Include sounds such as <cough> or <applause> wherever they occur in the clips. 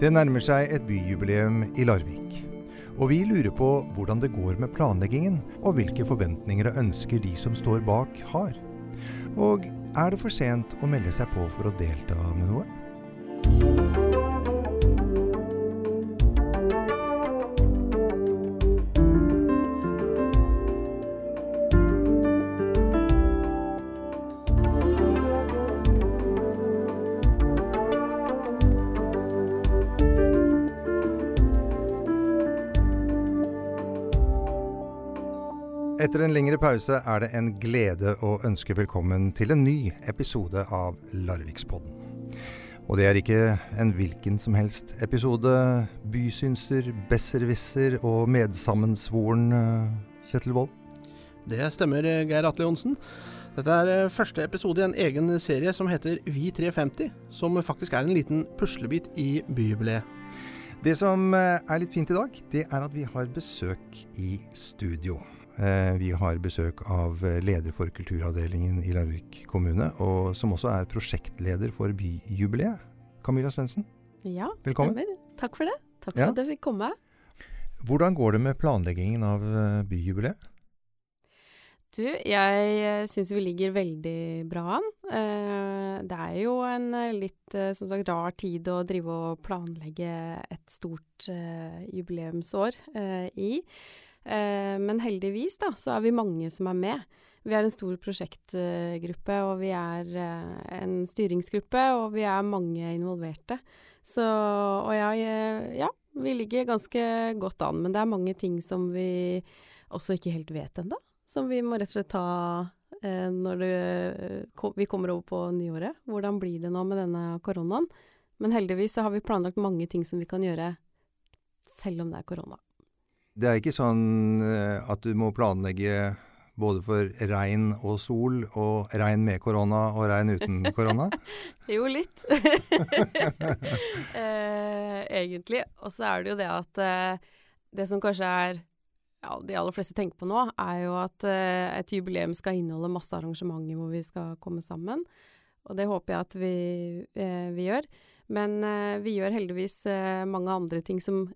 Det nærmer seg et byjubileum i Larvik. Og vi lurer på hvordan det går med planleggingen, og hvilke forventninger og ønsker de som står bak, har. Og er det for sent å melde seg på for å delta med noe? Pause er det en glede å ønske velkommen til en ny episode av Larvikspodden. Og det er ikke en hvilken som helst episode. Bysynser, besserwisser og medsammensvoren eh, Kjetil Wold. Det stemmer, Geir Atle Johnsen. Dette er eh, første episode i en egen serie som heter Vi 350, som faktisk er en liten puslebit i byjubileet. Det som eh, er litt fint i dag, det er at vi har besøk i studio. Eh, Vi har besøk av eh, leder for kulturavdelingen i Larvik kommune, og som også er prosjektleder for byjubileet. Camilla Svendsen, Ja, Velkommen. stemmer. Takk for det. Takk for Ja. at jeg fikk komme. hvordan går det med planleggingen av eh, byjubileet? Du, jeg syns vi ligger veldig bra an. Det er jo en litt som sagt, rar tid å drive og planlegge et stort jubileumsår i. Eh, Men heldigvis da, så er vi mange som er med. Vi er en stor prosjektgruppe, og vi er eh, en styringsgruppe, og vi er mange involverte. Så, og jeg, eh, ja, vi ligger ganske godt an, men det er mange ting som vi også ikke helt vet ennå. Som vi må rett og slett ta eh, når det, vi kommer over på nyåret. Hvordan blir det nå med denne koronaen? Men heldigvis så har vi planlagt mange ting som vi kan gjøre selv om det er korona. Det er ikke sånn eh, at du må planlegge både for regn og sol, og regn med korona og regn uten <laughs> korona. Jo, litt. <laughs> eh, egentlig. Og så er det jo det at eh, det som kanskje er ja, de aller fleste tenker på nå, er jo at eh, et jubileum skal inneholde masse arrangementer hvor vi skal komme sammen. Og det håper jeg at vi, eh, vi gjør. Men eh, vi gjør heldigvis mange andre ting som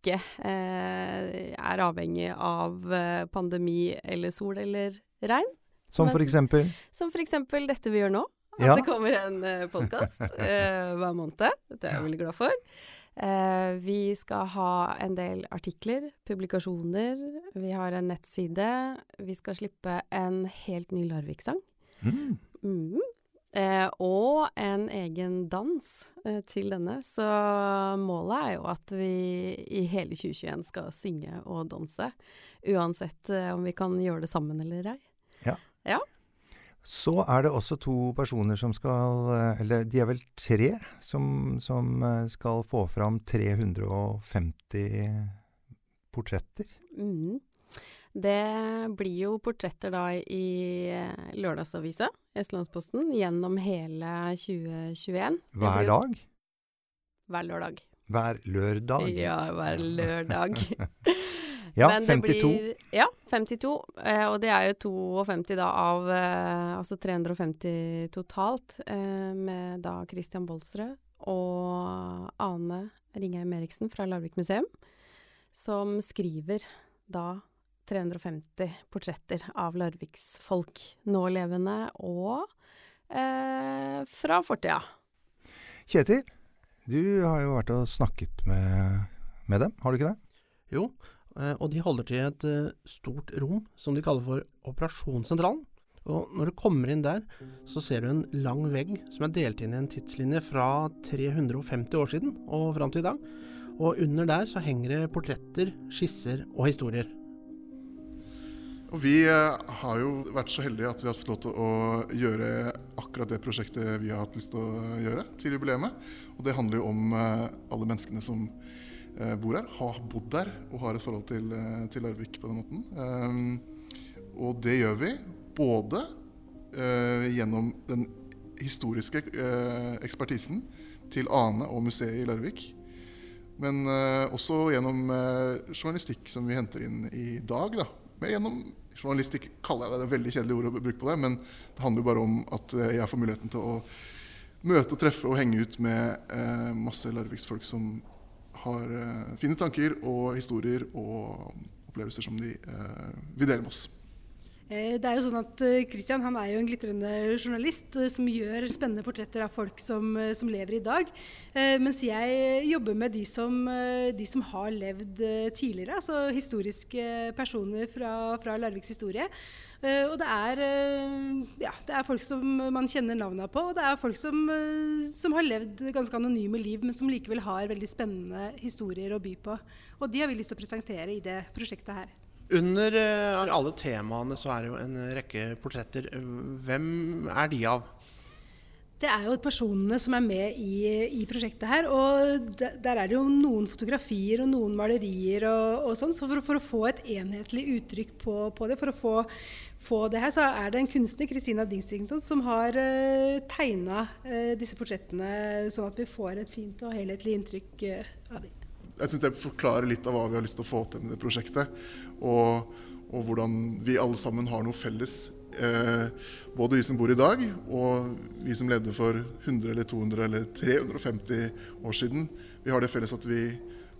ikke eh, er avhengig av eh, pandemi eller sol eller regn. Som for eksempel Som for eksempel dette vi gjør nå. At Ja. det kommer en podkast <laughs> eh, hver måned. Det er jeg veldig glad for. Eh, vi skal ha en del artikler, publikasjoner. Vi har en nettside. Vi skal slippe en helt ny Larvik-sang. mm. Mhm. Eh, og en egen dans eh, til denne. Så målet er jo at vi i hele 2021 skal synge og danse. Uansett eh, om vi kan gjøre det sammen eller ei. Ja. ja. Så er det også to personer som skal eh, Eller de er vel tre som, som eh, skal få fram 350 portretter. Mhm. Det blir jo portretter da i eh, lørdagsavisa, Østlandsposten, gjennom hele 2021. Hver dag. Hver lørdag. Hver lørdag. Ja, hver lørdag. <laughs> Ja, Men det 52. Blir, ja, 52. Eh, og det er jo 52 da av eh, Altså 350 totalt, eh, med da Christian Bolsrød og Ane Ringheim Eriksen fra Larvik museum, som skriver da 350 portretter av larviksfolk, nålevende og eh, fra fortida. Kjetil, du har jo vært og snakket med, med dem, har du ikke det? Jo, eh, og de holder til i et eh, stort rom som de kaller for Operasjonssentralen. Og når du kommer inn der, så ser du en lang vegg som er delt inn i en tidslinje fra 350 år siden og fram til i dag. Og under der så henger det portretter, skisser og historier. Og Vi eh, har jo vært så heldige at vi har fått lov til å gjøre akkurat det prosjektet vi har hatt lyst til å gjøre til jubileet. Og det handler jo om eh, alle menneskene som eh, bor her, har bodd der og har et forhold til, til Larvik på den måten. Og det gjør vi både gjennom den historiske ekspertisen til Ane og museet i Larvik. Men også gjennom journalistikk som vi henter inn i dag. da. Men gjennom journalistikk kaller jeg det, det er veldig kjedelig ord å bruke på det, men det handler jo bare om at eh, jeg får muligheten til å møte og treffe og henge ut med eh, masse Larviksfolk som har eh, fine tanker og historier og opplevelser som de eh, vil dele med oss. Eh, det er jo sånn at Kristian han er jo en glitrende journalist som gjør spennende portretter av folk som, som lever i dag. Mens jeg jobber med de som, de som har levd tidligere, altså historiske personer fra, fra Larviks historie. Og det er, ja, det er, folk som man kjenner navnene på, og det er folk som, som, har levd ganske anonyme liv, men som likevel har veldig spennende historier å by på. Og de har vi lyst til å presentere i det prosjektet her. Under alle temaene så er det jo en rekke portretter. Hvem er de av? Det er jo personene som er med i, i prosjektet her. Og de, der er det jo noen fotografier og noen malerier og, og sånn. Så for, for, å få et enhetlig uttrykk på, på det, for å få, få, det her, så er det en kunstner, Christina Dingsington, som har uh, eh, tegna uh, eh, disse portrettene sånn at vi får et fint og helhetlig inntrykk uh, av dem. Jeg syns det forklarer litt av hva vi har lyst til å få til med det prosjektet. Og, og hvordan vi alle sammen har noe felles Eh, både vi som bor i dag, og vi som levde for 100 eller 200 eller 350 år siden. Vi har det felles at vi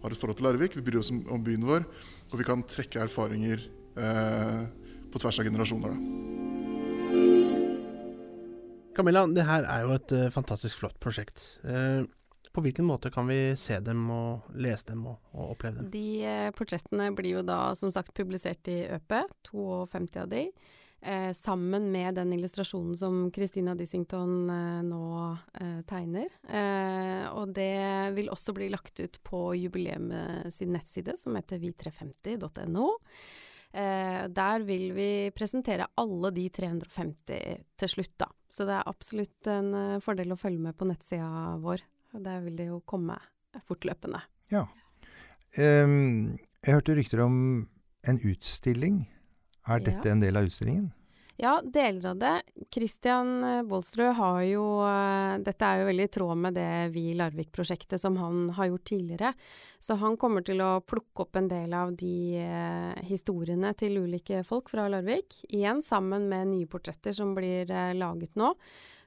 har et forhold til Larvik, vi bryr oss om, byen vår, og vi kan trekke erfaringer eh, på tvers av generasjoner. Da. Camilla, det her er jo et uh, fantastisk flott prosjekt. Uh, på hvilken måte kan vi se dem og lese dem og, og oppleve dem? De uh, portrettene blir jo da som sagt publisert i Øpe, 52 av de eh, sammen med den illustrasjonen som Christina Dissington eh, nå eh, tegner. Eh, og det vil også bli lagt ut på jubileet sin nettside, som heter vi350.no. Eh, der vil vi presentere alle de 350 til slutt, da. Så det er absolutt en eh, fordel å følge med på nettsida vår. Der vil det jo komme fortløpende. Ja. Um, jeg hørte rykter om en utstilling er dette ja. en del av utstillingen? Ja, deler av det. Christian eh, Bolsrud har jo uh, Dette er jo veldig i tråd med det Vi Larvik-prosjektet som han har gjort tidligere. Så han kommer til å plukke opp en del av de uh, historiene til ulike folk fra Larvik. Igjen sammen med nye portretter som blir laget nå.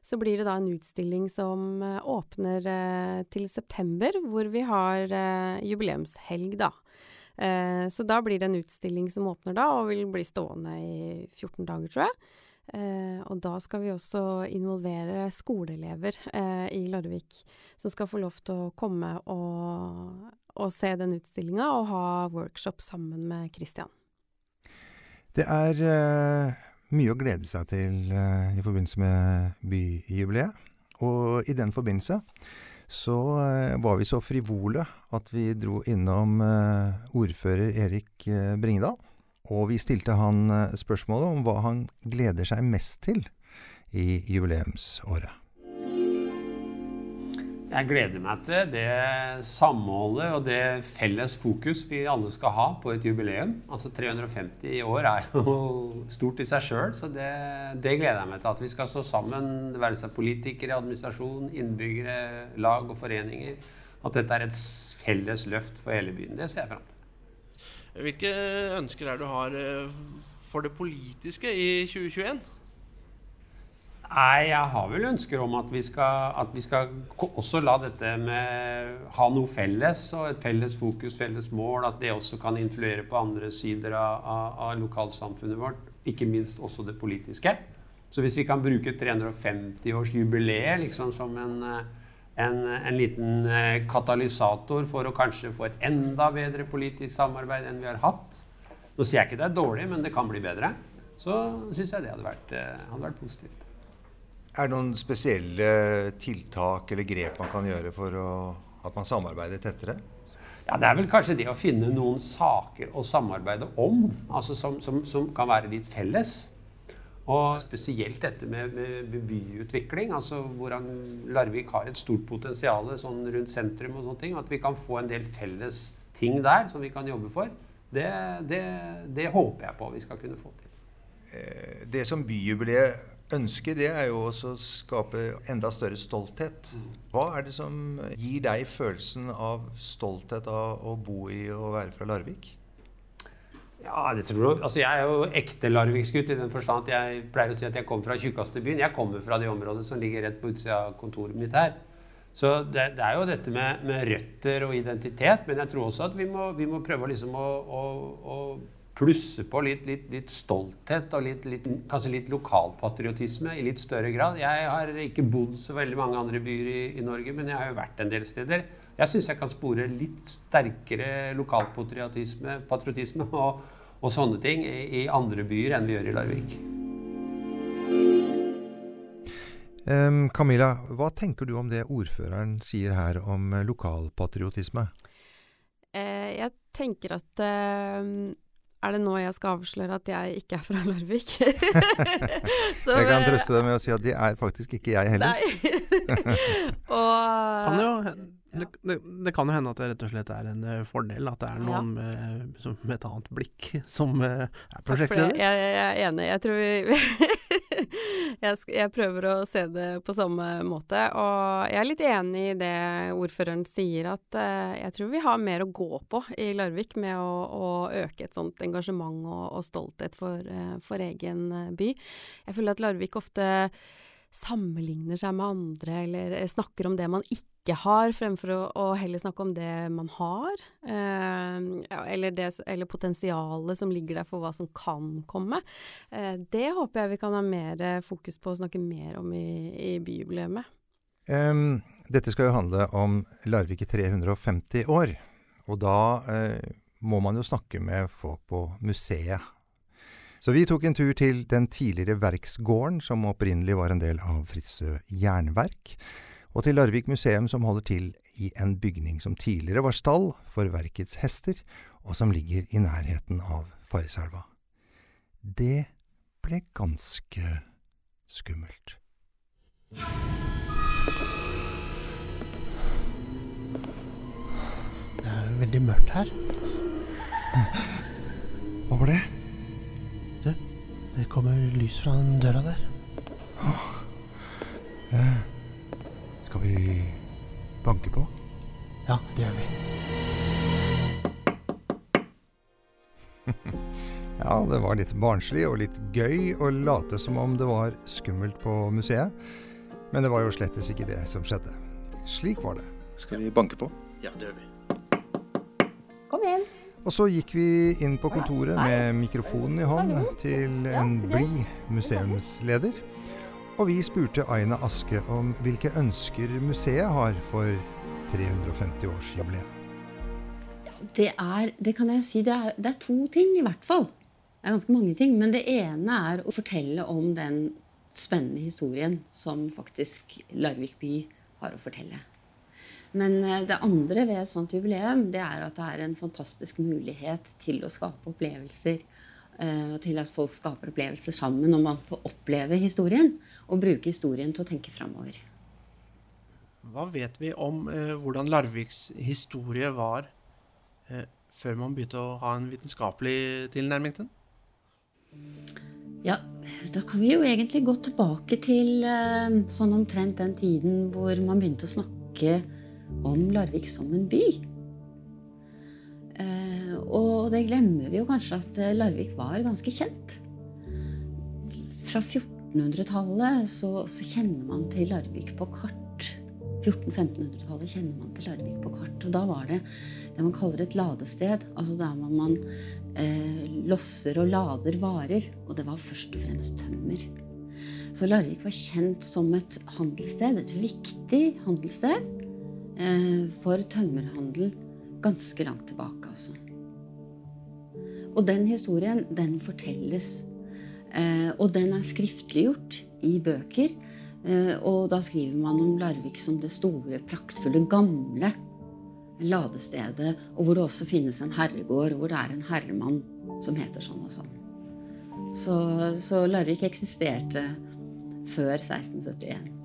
Så blir det da en utstilling som åpner til september, hvor vi har jubileumshelg, da. Eh, så da blir det en utstilling som åpner da, og vil bli stående i 14 dager, tror jeg. Eh, og da skal vi også involvere skoleelever eh, i Larvik, som skal få lov til å komme og, og se den utstillinga og ha workshop sammen med Christian. Det er uh, mye å glede seg til uh, i forbindelse med byjubileet. Og i den forbindelse så eh, var vi så frivole at vi dro innom eh, ordfører Erik eh, Bringedal. Og vi stilte han spørsmålet om hva han gleder seg mest til i jubileumsåret. Jeg gleder meg til det samholdet og det felles fokus vi alle skal ha på et jubileum. Altså 350 år er jo stort i seg sjøl, så det, det, gleder jeg meg til. At vi skal stå sammen, det være seg politikere, administrasjon, innbyggere, lag og foreninger. At dette er et felles løft for hele byen. Det ser jeg fram til. Hvilke ønsker er det du har eh, for det politiske i 2021? Nei, jeg har vel ønsker om at vi, skal, at vi skal også la dette med ha noe felles, og et felles fokus, felles mål, at det også kan influere på andre sider av, av, av lokalsamfunnet vårt. Ikke minst også det politiske. Så hvis vi kan bruke 350-årsjubileet liksom som en, en, en, liten eh, katalysator for å kanskje få et enda bedre politisk samarbeid enn vi har hatt Nå sier jeg ikke det er dårlig, men det kan bli bedre. Så syns jeg det hadde vært, eh, hadde vært positivt. Er det noen spesielle tiltak eller grep man kan gjøre for å, at man samarbeider tettere? Ja, Det er vel kanskje det å finne noen saker å samarbeide om, altså som, som, som kan være litt felles. Og spesielt dette med, med byutvikling, altså hvordan Larvik har et stort potensial sånn rundt sentrum. og sånne ting, At vi kan få en del felles ting der som vi kan jobbe for. Det, det, det håper jeg på vi skal kunne få til. Eh, det som byjubileet ønsker, det er jo også å skape enda større stolthet. Hva er det som gir deg følelsen av stolthet av å bo i og være fra Larvik? Ja, det tror jeg. Altså, jeg er jo ekte larviksgutt i den forstand at jeg pleier å si at jeg kommer fra tjukkeste byen. Jeg kommer fra det området som ligger rett på utsida av kontoret mitt her. Så det, det er jo dette med, med, røtter og identitet, men jeg tror også at vi må, vi må prøve liksom å, å, å, plusse på litt, litt, litt stolthet og litt, litt, kanskje litt lokalpatriotisme i litt større grad. Jeg har ikke bodd så veldig mange andre byer i, i Norge, men jeg har jo vært en del steder. Jeg syns jeg kan spore litt sterkere lokalpatriotisme patriotisme og, og sånne ting i, i, andre byer enn vi gjør i Larvik. Um, Camilla, hva tenker du om det ordføreren sier her om lokalpatriotisme? Uh, jeg tenker at uh, er det nå jeg skal avsløre at jeg ikke er fra Larvik? <laughs> Så, jeg kan trøste deg med å si at de er faktisk ikke jeg heller. <laughs> og, kan jo, det, det, det, kan jo hende at det rett og slett er en uh, fordel at det er noen med, som, med, et annet blikk som uh, er prosjektleder. Jeg, jeg, er enig. Jeg tror vi <laughs> jeg, jeg, prøver å se det på samme måte. Og jeg er litt enig i det ordføreren sier, at uh, jeg tror vi har mer å gå på i Larvik med å, å øke et sånt engasjement og, og stolthet for, for, egen by. Jeg føler at Larvik ofte sammenligner seg med andre, eller snakker om det man ikke har, fremfor å, å heller snakke om det man har. Eh, eller, det, eller, potensialet som ligger der for hva som kan komme. Eh, det håper jeg vi kan ha mer fokus på å snakke mer om i, i byjubileet. Um, dette skal jo handle om Larvik i 350 år. Og da eh, må man jo snakke med folk på museet så vi tok en tur til den tidligere verksgården, som opprinnelig var en del av Fritzøe jernverk, og til Larvik museum, som holder til i en bygning som tidligere var stall for verkets hester, og som ligger i nærheten av Farriselva. Det ble ganske skummelt. Det er veldig mørkt her. Hva var det? Det kommer lys fra den døra der. Eh, skal vi banke på? Ja, det gjør vi. <laughs> ja, det var litt barnslig og litt gøy å late som om det var skummelt på museet. Men det var jo slettes ikke det som skjedde. Slik var det. Skal vi banke på? Ja, det gjør vi. Kom igjen. Og så gikk vi inn på kontoret med mikrofonen i hånd til en blid museumsleder. Og vi spurte Aina Aske om hvilke ønsker museet har for 350-årsjubileet. Det er, det kan jeg si, det er, det er, to ting i hvert fall. Det er ganske mange ting. Men det ene er å fortelle om den spennende historien som faktisk Larvik by har å fortelle. Men eh, det andre ved et sånt jubileum det er at det er en fantastisk mulighet til å skape opplevelser. Eh, og til at folk skaper opplevelser sammen, og man får oppleve historien. Og bruke historien til å tenke framover. Hva vet vi om eh, hvordan Larviks historie var eh, før man begynte å ha en vitenskapelig tilnærming til den? Ja, da kan vi jo egentlig gå tilbake til eh, sånn omtrent den tiden hvor man begynte å snakke om Larvik som en by. Eh, og det glemmer vi jo kanskje at eh, Larvik var ganske kjent. Fra 1400-tallet så, så, kjenner man til Larvik på kart. 1400-1500-tallet kjenner man til Larvik på kart. Og da var det det man kaller et ladested. Altså der man, man eh, losser og lader varer. Og det var først og fremst tømmer. Så Larvik var kjent som et handelssted, et viktig handelssted. Eh, for tømmerhandel ganske langt tilbake, altså. Og den historien, den fortelles. Eh, og den er skriftliggjort i bøker. Eh, og da skriver man om Larvik som det store, praktfulle, gamle ladestedet. Og hvor det også finnes en herregård, hvor det er en herremann som heter sånn og sånn. Så, så Larvik eksisterte før 1671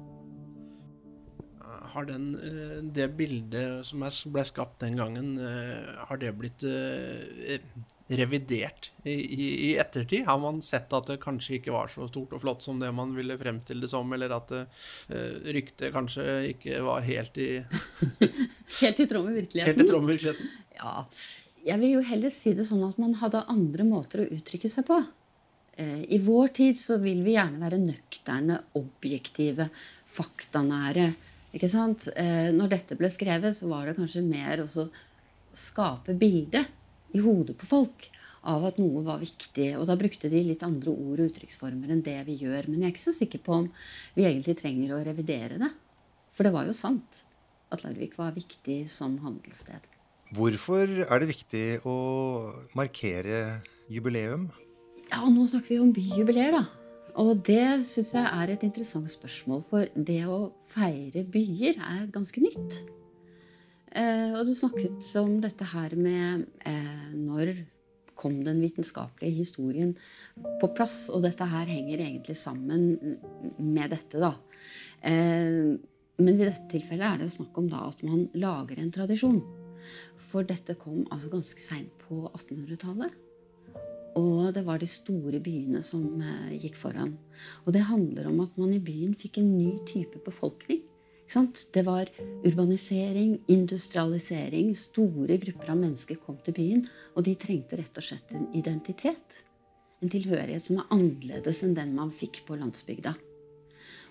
har den, eh, det bildet som ble skapt den gangen, eh, har det blitt eh, revidert i, i, ettertid? Har man sett at det kanskje ikke var så stort og flott som det man ville fremstille det som, eller at ryktet kanskje ikke var helt i <laughs> Helt i tråd med virkeligheten? Helt i tråd med virkeligheten? Ja. Jeg vil jo heller si det sånn at man hadde andre måter å uttrykke seg på. Eh, I vår tid så vil vi gjerne være nøkterne, objektive, faktanære. Ikke sant? Eh, når dette ble skrevet, så var det kanskje mer å skape bilde i hodet på folk av at noe var viktig. Og da brukte de litt andre ord og uttrykksformer enn det vi gjør. Men jeg er ikke så sikker på om vi egentlig trenger å revidere det. For det var jo sant at Larvik var viktig som handelssted. Hvorfor er det viktig å markere jubileum? Ja, nå snakker vi om byjubileer, da. Og det syns jeg er et interessant spørsmål, for det å feire byer er ganske nytt. Eh, og du snakket om dette her med eh, når kom den vitenskapelige historien på plass. Og dette her henger egentlig sammen med dette, da. Eh, men i dette tilfellet er det jo snakk om da at man lager en tradisjon. For dette kom altså ganske seint på 1800-tallet. Og det var de store byene som eh, gikk foran. Og det handler om at man i byen fikk en ny type befolkning. Det var urbanisering, industrialisering. Store grupper av mennesker kom til byen, og de trengte rett og slett en identitet. En tilhørighet som er annerledes enn den man fikk på landsbygda.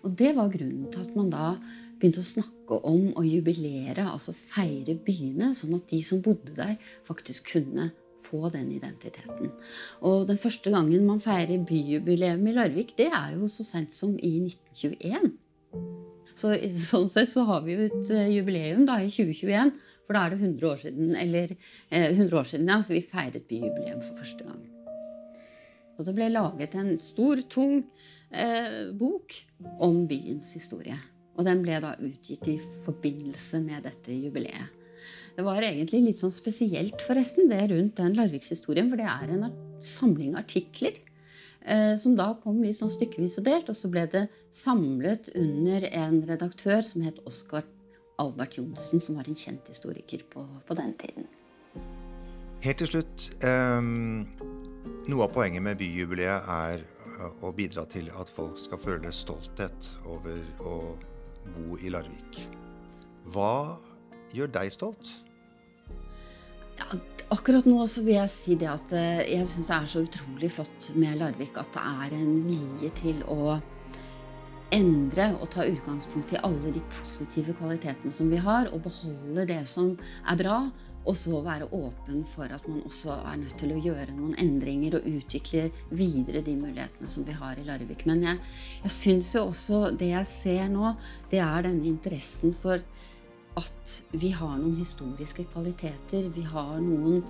Og det var grunnen til at man da begynte å snakke om å jubilere, altså feire byene, sånn at de som bodde der, faktisk kunne få den identiteten. Og den første gangen man feirer byjubileum i Larvik, det er jo så sent som i 1921. Så sånn sett så har vi jo et uh, jubileum da i 2021, for da er det 100 år siden, eller eh, 100 år siden ja, vi feiret byjubileum for første gang. Så det ble laget en stor, tung eh, bok om byens historie. Og den ble da utgitt i forbindelse med dette jubileet. Det var egentlig litt sånn spesielt, forresten, det rundt den Larvikshistorien, for det er en samling artikler Eh, som da kom litt sånn stykkevis og delt. Og så ble det samlet under en redaktør som het Oskar Albert Johnsen, som var en kjent historiker på, på den tiden. Helt til slutt. Um, noe av poenget med byjubileet er eh, å bidra til at folk skal føle stolthet over å bo i Larvik. Hva gjør deg stolt? Akkurat nå så vil jeg si det at eh, jeg syns det er så utrolig flott med Larvik at det er en vilje til å endre og ta utgangspunkt i alle de positive kvalitetene som vi har, og beholde det som er bra, og så være åpen for at man også er nødt til å gjøre noen endringer og utvikle videre de mulighetene som vi har i Larvik. Men jeg, jeg syns jo også det jeg ser nå, det er denne interessen for at vi har noen historiske kvaliteter. Vi har noen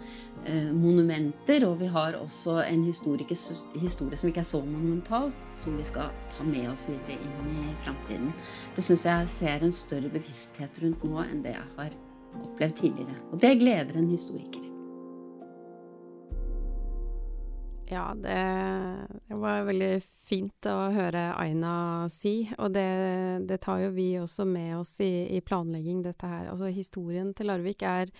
eh, monumenter, og vi har også en historie som ikke er så monumental, som vi skal ta med oss videre inn i framtiden. Det syns jeg ser en større bevissthet rundt nå enn det jeg har opplevd tidligere. Og det gleder en historiker. Ja, det, var veldig fint å høre Aina si, og det, det tar jo vi også med oss i, i, planlegging, dette her. Altså historien til Larvik er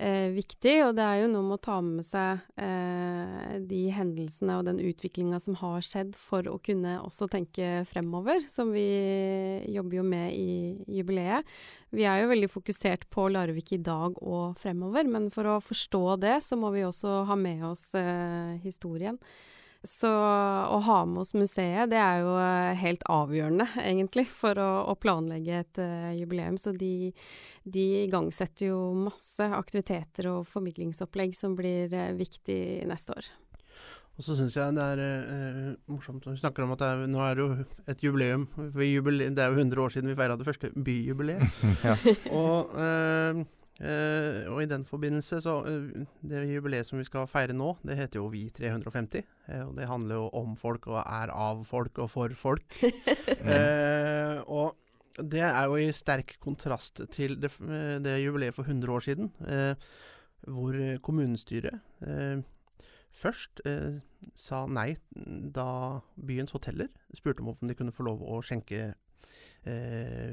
eh, viktig, og det er jo noe med å ta med seg eh, de hendelsene og den utviklinga som har skjedd, for å kunne også tenke fremover, som vi jobber jo med i jubileet. Vi er jo veldig fokusert på Larvik i dag og fremover, men for å forstå det, så må vi også ha med oss eh, historien. Så å ha med oss museet, det er jo eh, helt avgjørende, egentlig, for å, å planlegge et uh, jubileum. Så de, de, igangsetter jo masse aktiviteter og formidlingsopplegg som blir uh, viktig neste år. Og så syns jeg det er uh, morsomt når vi snakker om at er, nå er det jo et jubileum. jubileum. Det er jo 100 år siden vi feira det første byjubileet. <laughs> ja. Og Uh, og i den forbindelse, så uh, Det jubileet som vi skal feire nå, det heter jo Vi 350. Uh, eh, og det handler jo om folk og er av folk og for folk. <laughs> og det er jo i sterk kontrast til det, det jubileet for 100 år siden, hvor kommunestyret først sa nei da byens hoteller spurte om de kunne få lov å skjenke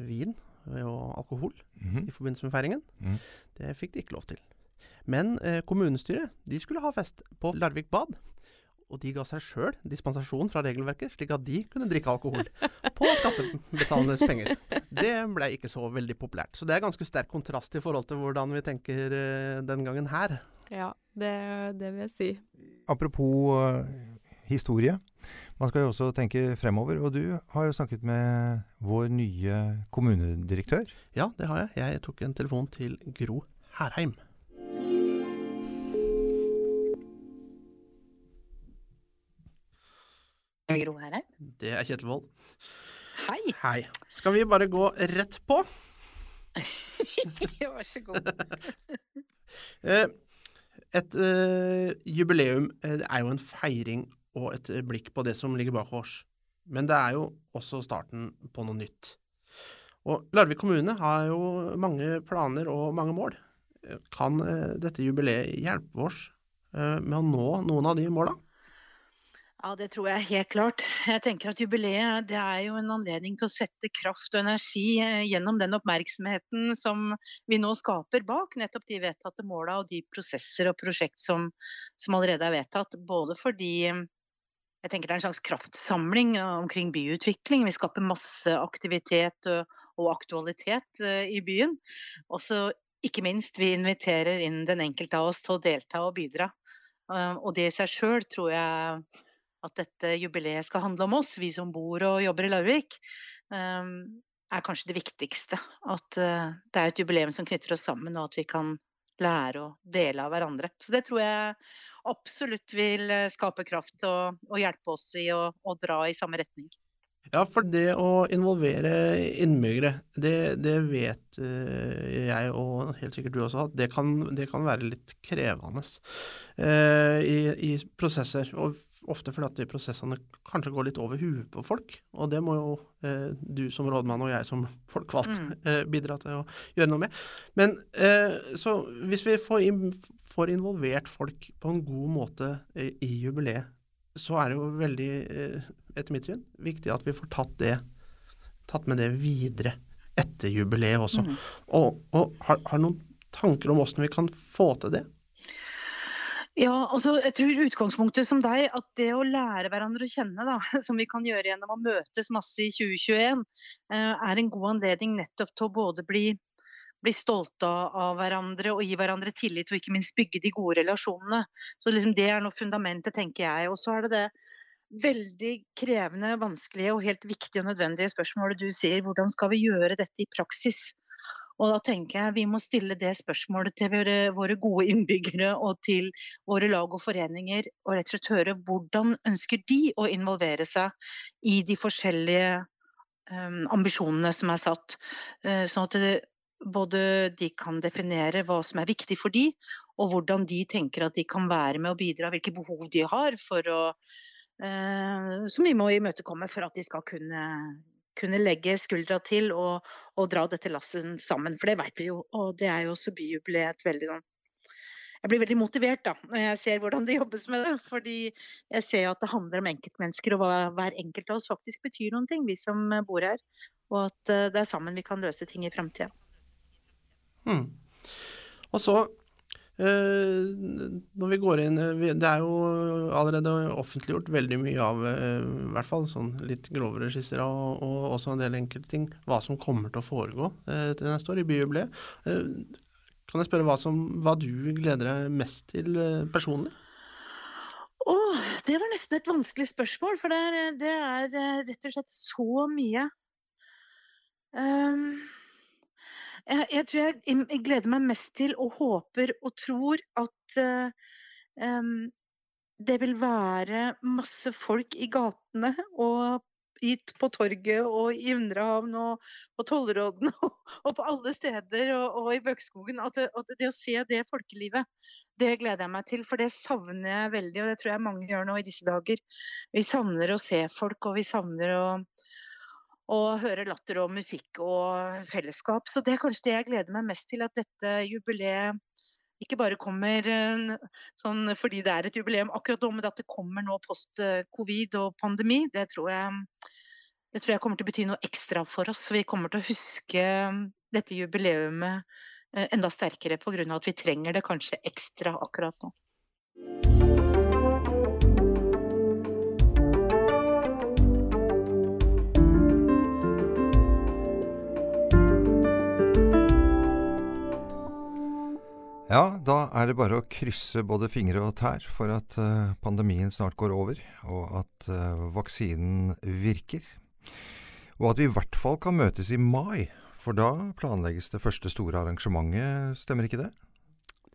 vin og alkohol mm -hmm. i forbindelse med feiringen. Mm. Det fikk de ikke lov til. Men eh, kommunestyret de skulle ha fest på Larvik bad. og de ga seg sjøl dispensasjon fra regelverket, slik at de kunne drikke alkohol <laughs> på skattebetalernes penger. Det ble ikke så veldig populært. Så det er ganske sterk kontrast i forhold til hvordan vi tenker uh, den gangen her. Ja, det, det vil jeg si. Apropos uh, historie. Man skal jo også tenke fremover, og du har jo snakket med vår nye kommunedirektør. Ja, det har jeg. Jeg tok en telefon til Gro Herheim. Gro Herheim. Det er Kjetil Wold. Hei. Hei. Skal vi bare gå rett på? <laughs> Vær så god. Eh, et uh, jubileum det er jo en feiring og et blikk på det som ligger bak oss. Men det er jo også starten på noe nytt. Og Larvik kommune har jo mange planer og mange mål. Kan uh, dette jubileet hjelpe oss uh, med å nå noen av de måla? Ja, det tror jeg helt klart. Jeg tenker at Jubileet det er jo en anledning til å sette kraft og energi eh, gjennom den oppmerksomheten som vi nå skaper bak nettopp de vedtatte måla og de prosesser og prosjekt som, som, allerede er vedtatt. Både fordi jeg tenker det er en slags kraftsamling omkring byutvikling. Vi skaper masse aktivitet og aktualitet eh, i byen. Og så ikke minst vi inviterer inn den enkelte av oss til å delta og bidra. Eh, og det i seg sjøl tror jeg at dette jubileet skal handle om oss, vi som bor og jobber i Larvik, er kanskje det viktigste. At eh, det er et jubileum som knytter oss sammen, og at vi kan lære og dele av hverandre. Så det tror jeg absolutt vil eh, skape kraft og, og hjelpe oss i å, dra i samme retning. Ja, for det å involvere innbyggere, det, det vet uh, jeg, og helt sikkert du også, at det kan, det kan være litt krevende uh, i, i, prosesser. Og ofte fordi at de prosessene kanskje går litt over huet på folk. Og det må jo eh, du som rådmann og jeg som folkevalgt mm. <laughs> bidra til å gjøre noe med. Men så hvis vi får, in, får, involvert folk på en god måte i, i jubileet, så er det jo veldig etter mitt syn, viktig at vi får tatt, det, tatt med det videre etter jubileet også. Mm. Og, og har, har noen tanker om hvordan vi kan få til det? Ja, altså jeg tror utgangspunktet som deg, at det å lære hverandre å kjenne, da, <laughs> som vi kan gjøre gjennom å møtes masse i 2021, eh, er en god anledning nettopp til å både bli, bli stolte av hverandre og gi hverandre tillit, og ikke minst bygge de gode relasjonene. Så liksom det er noe fundamentet, tenker jeg. Og så er det det veldig krevende, vanskelige og helt viktige og nødvendige spørsmålet du sier. Hvordan skal vi gjøre dette i praksis? Og da tenker jeg vi må stille det spørsmålet til våre, våre, gode innbyggere og til våre lag og foreninger, og rett og slett høre hvordan ønsker de å involvere seg i de forskjellige um, ambisjonene som er satt. Uh, sånn at det, både de kan definere hva som er viktig for de, og hvordan de tenker at de kan være med å bidra, hvilke behov de har for å Eh, som de må imøtekomme for at de skal kunne, kunne legge skuldra til og, og, dra dette lasset sammen. For det vet vi jo, og det er jo også byjubileet veldig sånn jeg blir veldig motivert da, når jeg ser hvordan det jobbes med det. Fordi jeg ser at det handler om enkeltmennesker, og hva hver enkelt av oss faktisk betyr noen ting, vi som bor her. Og at eh, det er sammen vi kan løse ting i framtida. Mm. Og så når vi går inn eh, Det er jo allerede offentliggjort veldig mye av eh, i hvert fall sånn litt grovere skisser og, og også en del enkelte ting, hva som kommer til å foregå til neste år i byjubileet. Kan jeg spørre hva, som, hva du gleder deg mest til personlig? Oh, det var nesten et vanskelig spørsmål, for det er, det er rett og slett så mye. Um, jeg, jeg, tror jeg, jeg, gleder meg mest til og håper og tror at uh, um, det vil være masse folk i gatene og på torget og i Undrehavn og på Tollråden <laughs> og, og, på alle steder og, og i Bøkskogen. At at det, å se det folkelivet, det gleder jeg meg til. For det savner jeg veldig, og det tror jeg mange gjør nå i disse dager. Vi savner å se folk, og vi savner å og høre latter og musikk og fellesskap. Så det er kanskje det jeg gleder meg mest til, at dette jubileet ikke bare kommer eh, sånn fordi det er et jubileum akkurat nå, men at det kommer nå post covid og pandemi. Det tror, jeg, det tror jeg kommer til å bety noe ekstra for oss. Vi kommer til å huske dette jubileumet eh, enda sterkere pga. at vi trenger det kanskje ekstra akkurat nå. Ja, da er det bare å krysse både fingre og tær for at uh, pandemien snart går over, og at uh, vaksinen virker. Og at vi i hvert fall kan møtes i mai, for da planlegges det første store arrangementet, stemmer ikke det?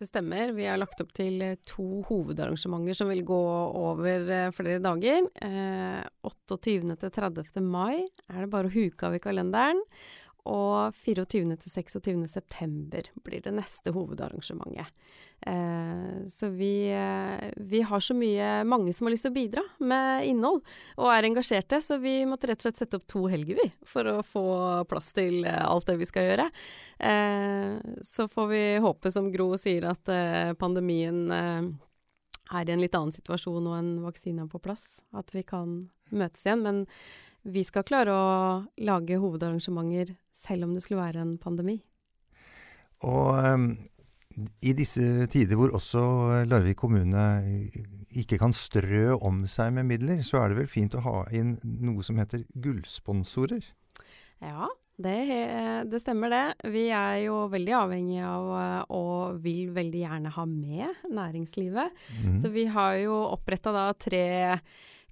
Det stemmer. Vi har lagt opp til eh, to hovedarrangementer som vil gå over flere dager. Eh, 28. til 30. mai er det bare å huke av i kalenderen. Og 24. til 26. september blir det neste hovedarrangementet. Eh, så vi, eh, vi, har så mye mange som har lyst til å bidra med innhold, og er engasjerte, så vi måtte rett og slett sette opp to helger, vi, for å få plass til eh, alt det vi skal gjøre. Eh, så får vi håpe, som Gro sier, at eh, pandemien eh, er i en litt annen situasjon og en vaksine er på plass. At vi kan møtes igjen. Men vi skal klare å lage hovedarrangementer selv om det skulle være en pandemi. Og um, i disse tider hvor også Larvik kommune ikke kan strø om seg med midler, så er det vel fint å ha inn noe som heter gullsponsorer? Ja, det, det, stemmer det. Vi er jo veldig avhengige av og vil veldig gjerne ha med næringslivet. Mm. Så vi har jo oppretta da tre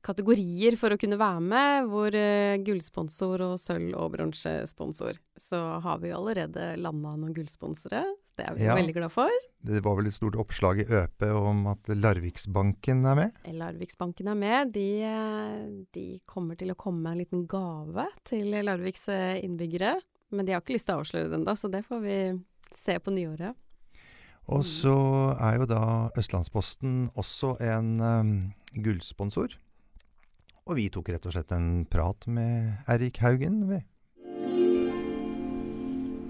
kategorier for å kunne være med, hvor uh, gullsponsor og sølv- og bronsesponsor. Så har vi allerede landa noen gullsponsere. Det er vi ja, veldig glad for. Det var vel et stort oppslag i Øp om at Larviksbanken er med? Larviksbanken er med. De, eh, de, kommer til å komme med en liten gave til Larviks eh, innbyggere. Men de har ikke lyst til å avsløre den da, så det får vi se på nyåret. Og så er jo da Østlandsposten også en um, gullsponsor. Og vi tok rett og slett en prat med Erik Haugen, vi.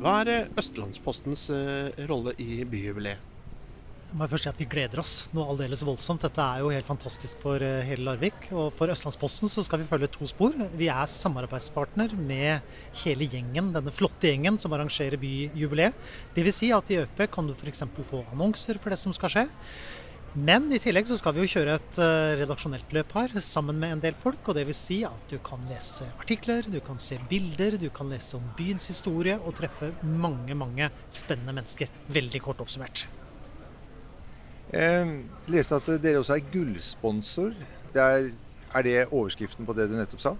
Hva er eh, Østlandspostens uh, rolle i byjubileet? Jeg må først si at Vi gleder oss noe aldeles voldsomt. Dette er jo helt fantastisk for uh, hele Larvik. Og For Østlandsposten så skal vi følge to spor. Vi er samarbeidspartner med hele gjengen, denne flotte gjengen som arrangerer byjubileet. Dvs. Si at i ØP kan du f.eks. få annonser for det som skal skje. Men i tillegg så skal vi jo kjøre et uh, redaksjonelt løp her sammen med en del folk. og vil Si at du kan lese artikler, du kan se bilder, du kan lese om byens historie og treffe mange, mange spennende mennesker. Veldig kort oppsummert. Jeg leste at dere også er gullsponsor. Er det overskriften på det du nettopp sa?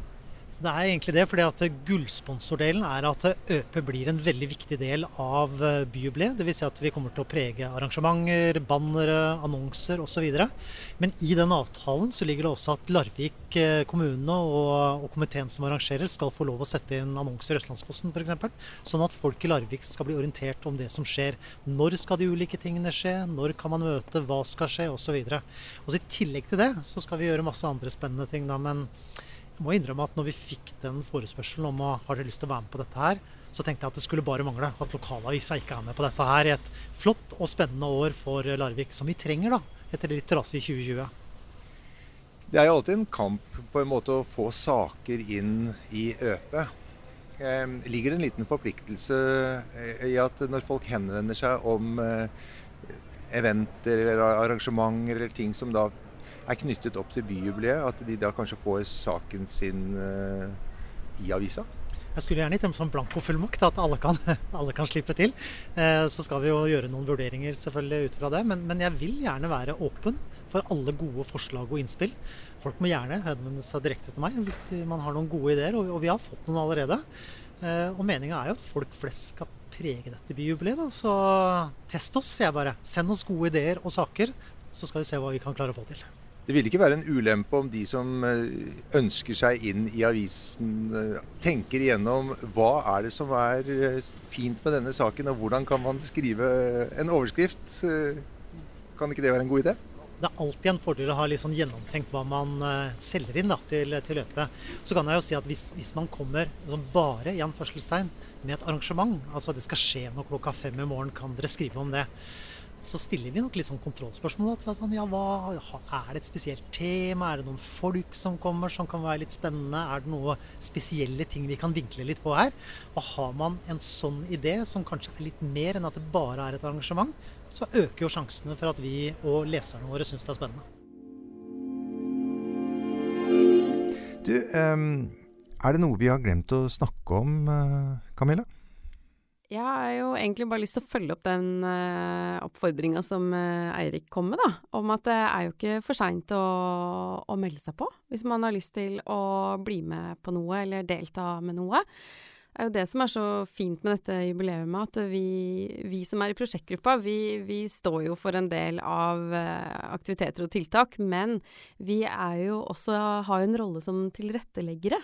Det er egentlig det, fordi at gullsponsordelen er at ØP blir en veldig viktig del av eh, byjubileet. Dvs. Si at vi kommer til å prege arrangementer, bannere, annonser osv. Men i den avtalen så ligger det også at Larvik eh, kommune og, og, komiteen som arrangerer, skal få lov å sette inn annonser i Østlandsposten f.eks. Sånn at folk i Larvik skal bli orientert om det som skjer. Når skal de ulike tingene skje? Når kan man møte? Hva skal skje? Osv. I tillegg til det så skal vi gjøre masse andre spennende ting. da, men må innrømme at når vi fikk den forespørselen om å har dere lyst til å være med på dette her, så tenkte jeg at det skulle bare mangle at lokalavisa ikke er med på dette her i et flott og spennende år for Larvik, som vi trenger da, etter det litt trasig 2020. Det er jo alltid en kamp på en måte å få saker inn i ØP. Eh, ligger det en liten forpliktelse eh, i at når folk henvender seg om eh, eventer eller arrangementer eller ting som da er knyttet opp til byjubileet, at de da kanskje får saken sin uh, i avisa? Jeg skulle gjerne gitt dem sånn blankofullmakt, at alle kan, <laughs> alle kan slippe til. Eh, så skal vi jo gjøre noen vurderinger selvfølgelig ut fra det, men, men, jeg vil gjerne være åpen for alle gode forslag og innspill. Folk må gjerne henvende seg direkte til meg hvis man har noen gode ideer, og, og vi har fått noen allerede. Eh, og meninga er jo at folk flest skal prege dette byjubileet. Så test oss, sier jeg bare. Send oss gode ideer og saker, så skal vi se hva vi kan klare å få til. Det vil ikke være en ulempe om de som eh, ønsker seg inn i avisen, eh, tenker igjennom hva er det som er eh, fint med denne saken, og hvordan kan man skrive en overskrift. Kan ikke det være en god idé? Det er alltid en fordel å ha litt sånn gjennomtenkt hva man selger inn da, til, til løpet. Så kan jeg jo si at hvis, hvis man kommer liksom bare i anførselstegn med et arrangement, altså det skal skje noe klokka fem i morgen, kan dere skrive om det? Så stiller vi nok litt sånn kontrollspørsmål. Sånn, ja, hva, er det et spesielt tema? Er det noen folk som kommer som kan være litt spennende? Er det noen spesielle ting vi kan vinkle litt på her? Og har man en sånn idé som kanskje er litt mer enn at det bare er et arrangement, så øker jo sjansene for at vi og leserne våre syns det er spennende. Du, um, er det noe vi har glemt å snakke om, uh, Camilla? Jeg har jo egentlig bare lyst til å følge opp den uh, oppfordringa som uh, Eirik kom med, da. Om at det er jo ikke for seint å, å, melde seg på hvis man har lyst til å bli med på noe eller delta med noe. Er jo det som er så fint med dette jubileet, at vi, vi som er i prosjektgruppa, vi, vi, står jo for en del av uh, aktiviteter og tiltak, men vi er jo også, har en rolle som tilretteleggere.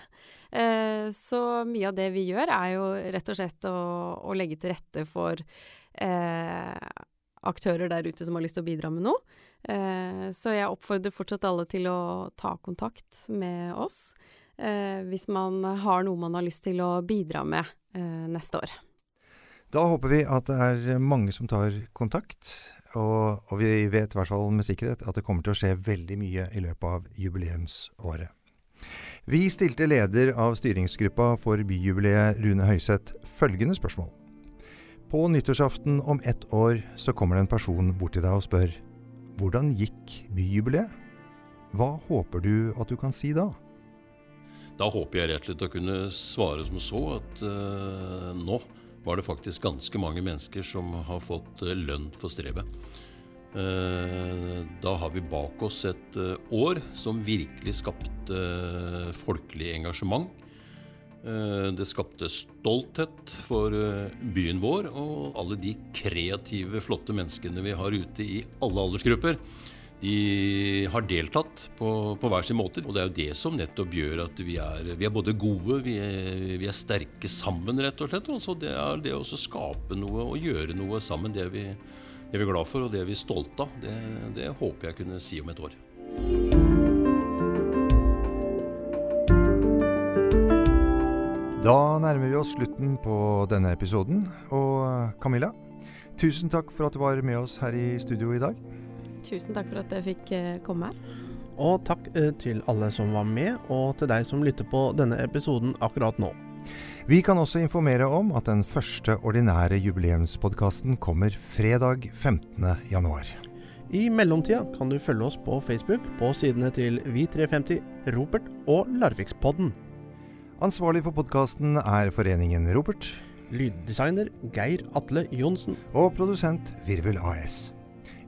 Eh, så mye av det vi gjør, er jo rett og slett å, å legge til rette for eh, aktører der ute som har lyst til å bidra med noe. Eh, så jeg oppfordrer fortsatt alle til å ta kontakt med oss eh, hvis man har noe man har lyst til å bidra med eh, neste år. Da håper vi at det er mange som tar kontakt, og, og vi vet i hvert fall med sikkerhet at det kommer til å skje veldig mye i løpet av jubileumsåret. Vi stilte leder av styringsgruppa for byjubileet Rune Høiseth følgende spørsmål. På nyttårsaften om ett år så kommer det en person bort til deg og spør hvordan gikk byjubileet? Hva håper du at du kan si da? Da håper jeg rett og slett å kunne svare som så at uh, nå var det faktisk ganske mange mennesker som har fått uh, lønn for strevet. Uh, da har vi bak oss et år som virkelig skapte folkelig engasjement. Det skapte stolthet for byen vår og alle de kreative, flotte menneskene vi har ute i alle aldersgrupper. De har deltatt på, på hver sin måte, og det er jo det som nettopp gjør at vi er, vi er både gode, vi er, vi er, sterke sammen, rett og slett. Og det er det å skape noe og gjøre noe sammen, det vi, det er vi glad for, og det er vi stolte av. Det, det håper jeg kunne si om et år. Da nærmer vi oss slutten på denne episoden. Og Camilla, tusen takk for at du var med oss her i studio i dag. Tusen takk for at jeg fikk eh, komme her. Og takk eh, til alle som var med, og til deg som lytter på denne episoden akkurat nå. Vi kan også informere om at den første ordinære jubileumspodkasten kommer fredag 15.1. I mellomtida kan du følge oss på Facebook på sidene til Vi350, Ropert og Larvikspodden. Ansvarlig for podkasten er Foreningen Ropert. Lyddesigner Geir Atle Johnsen. Og produsent Virvel AS.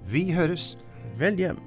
Vi høres. William.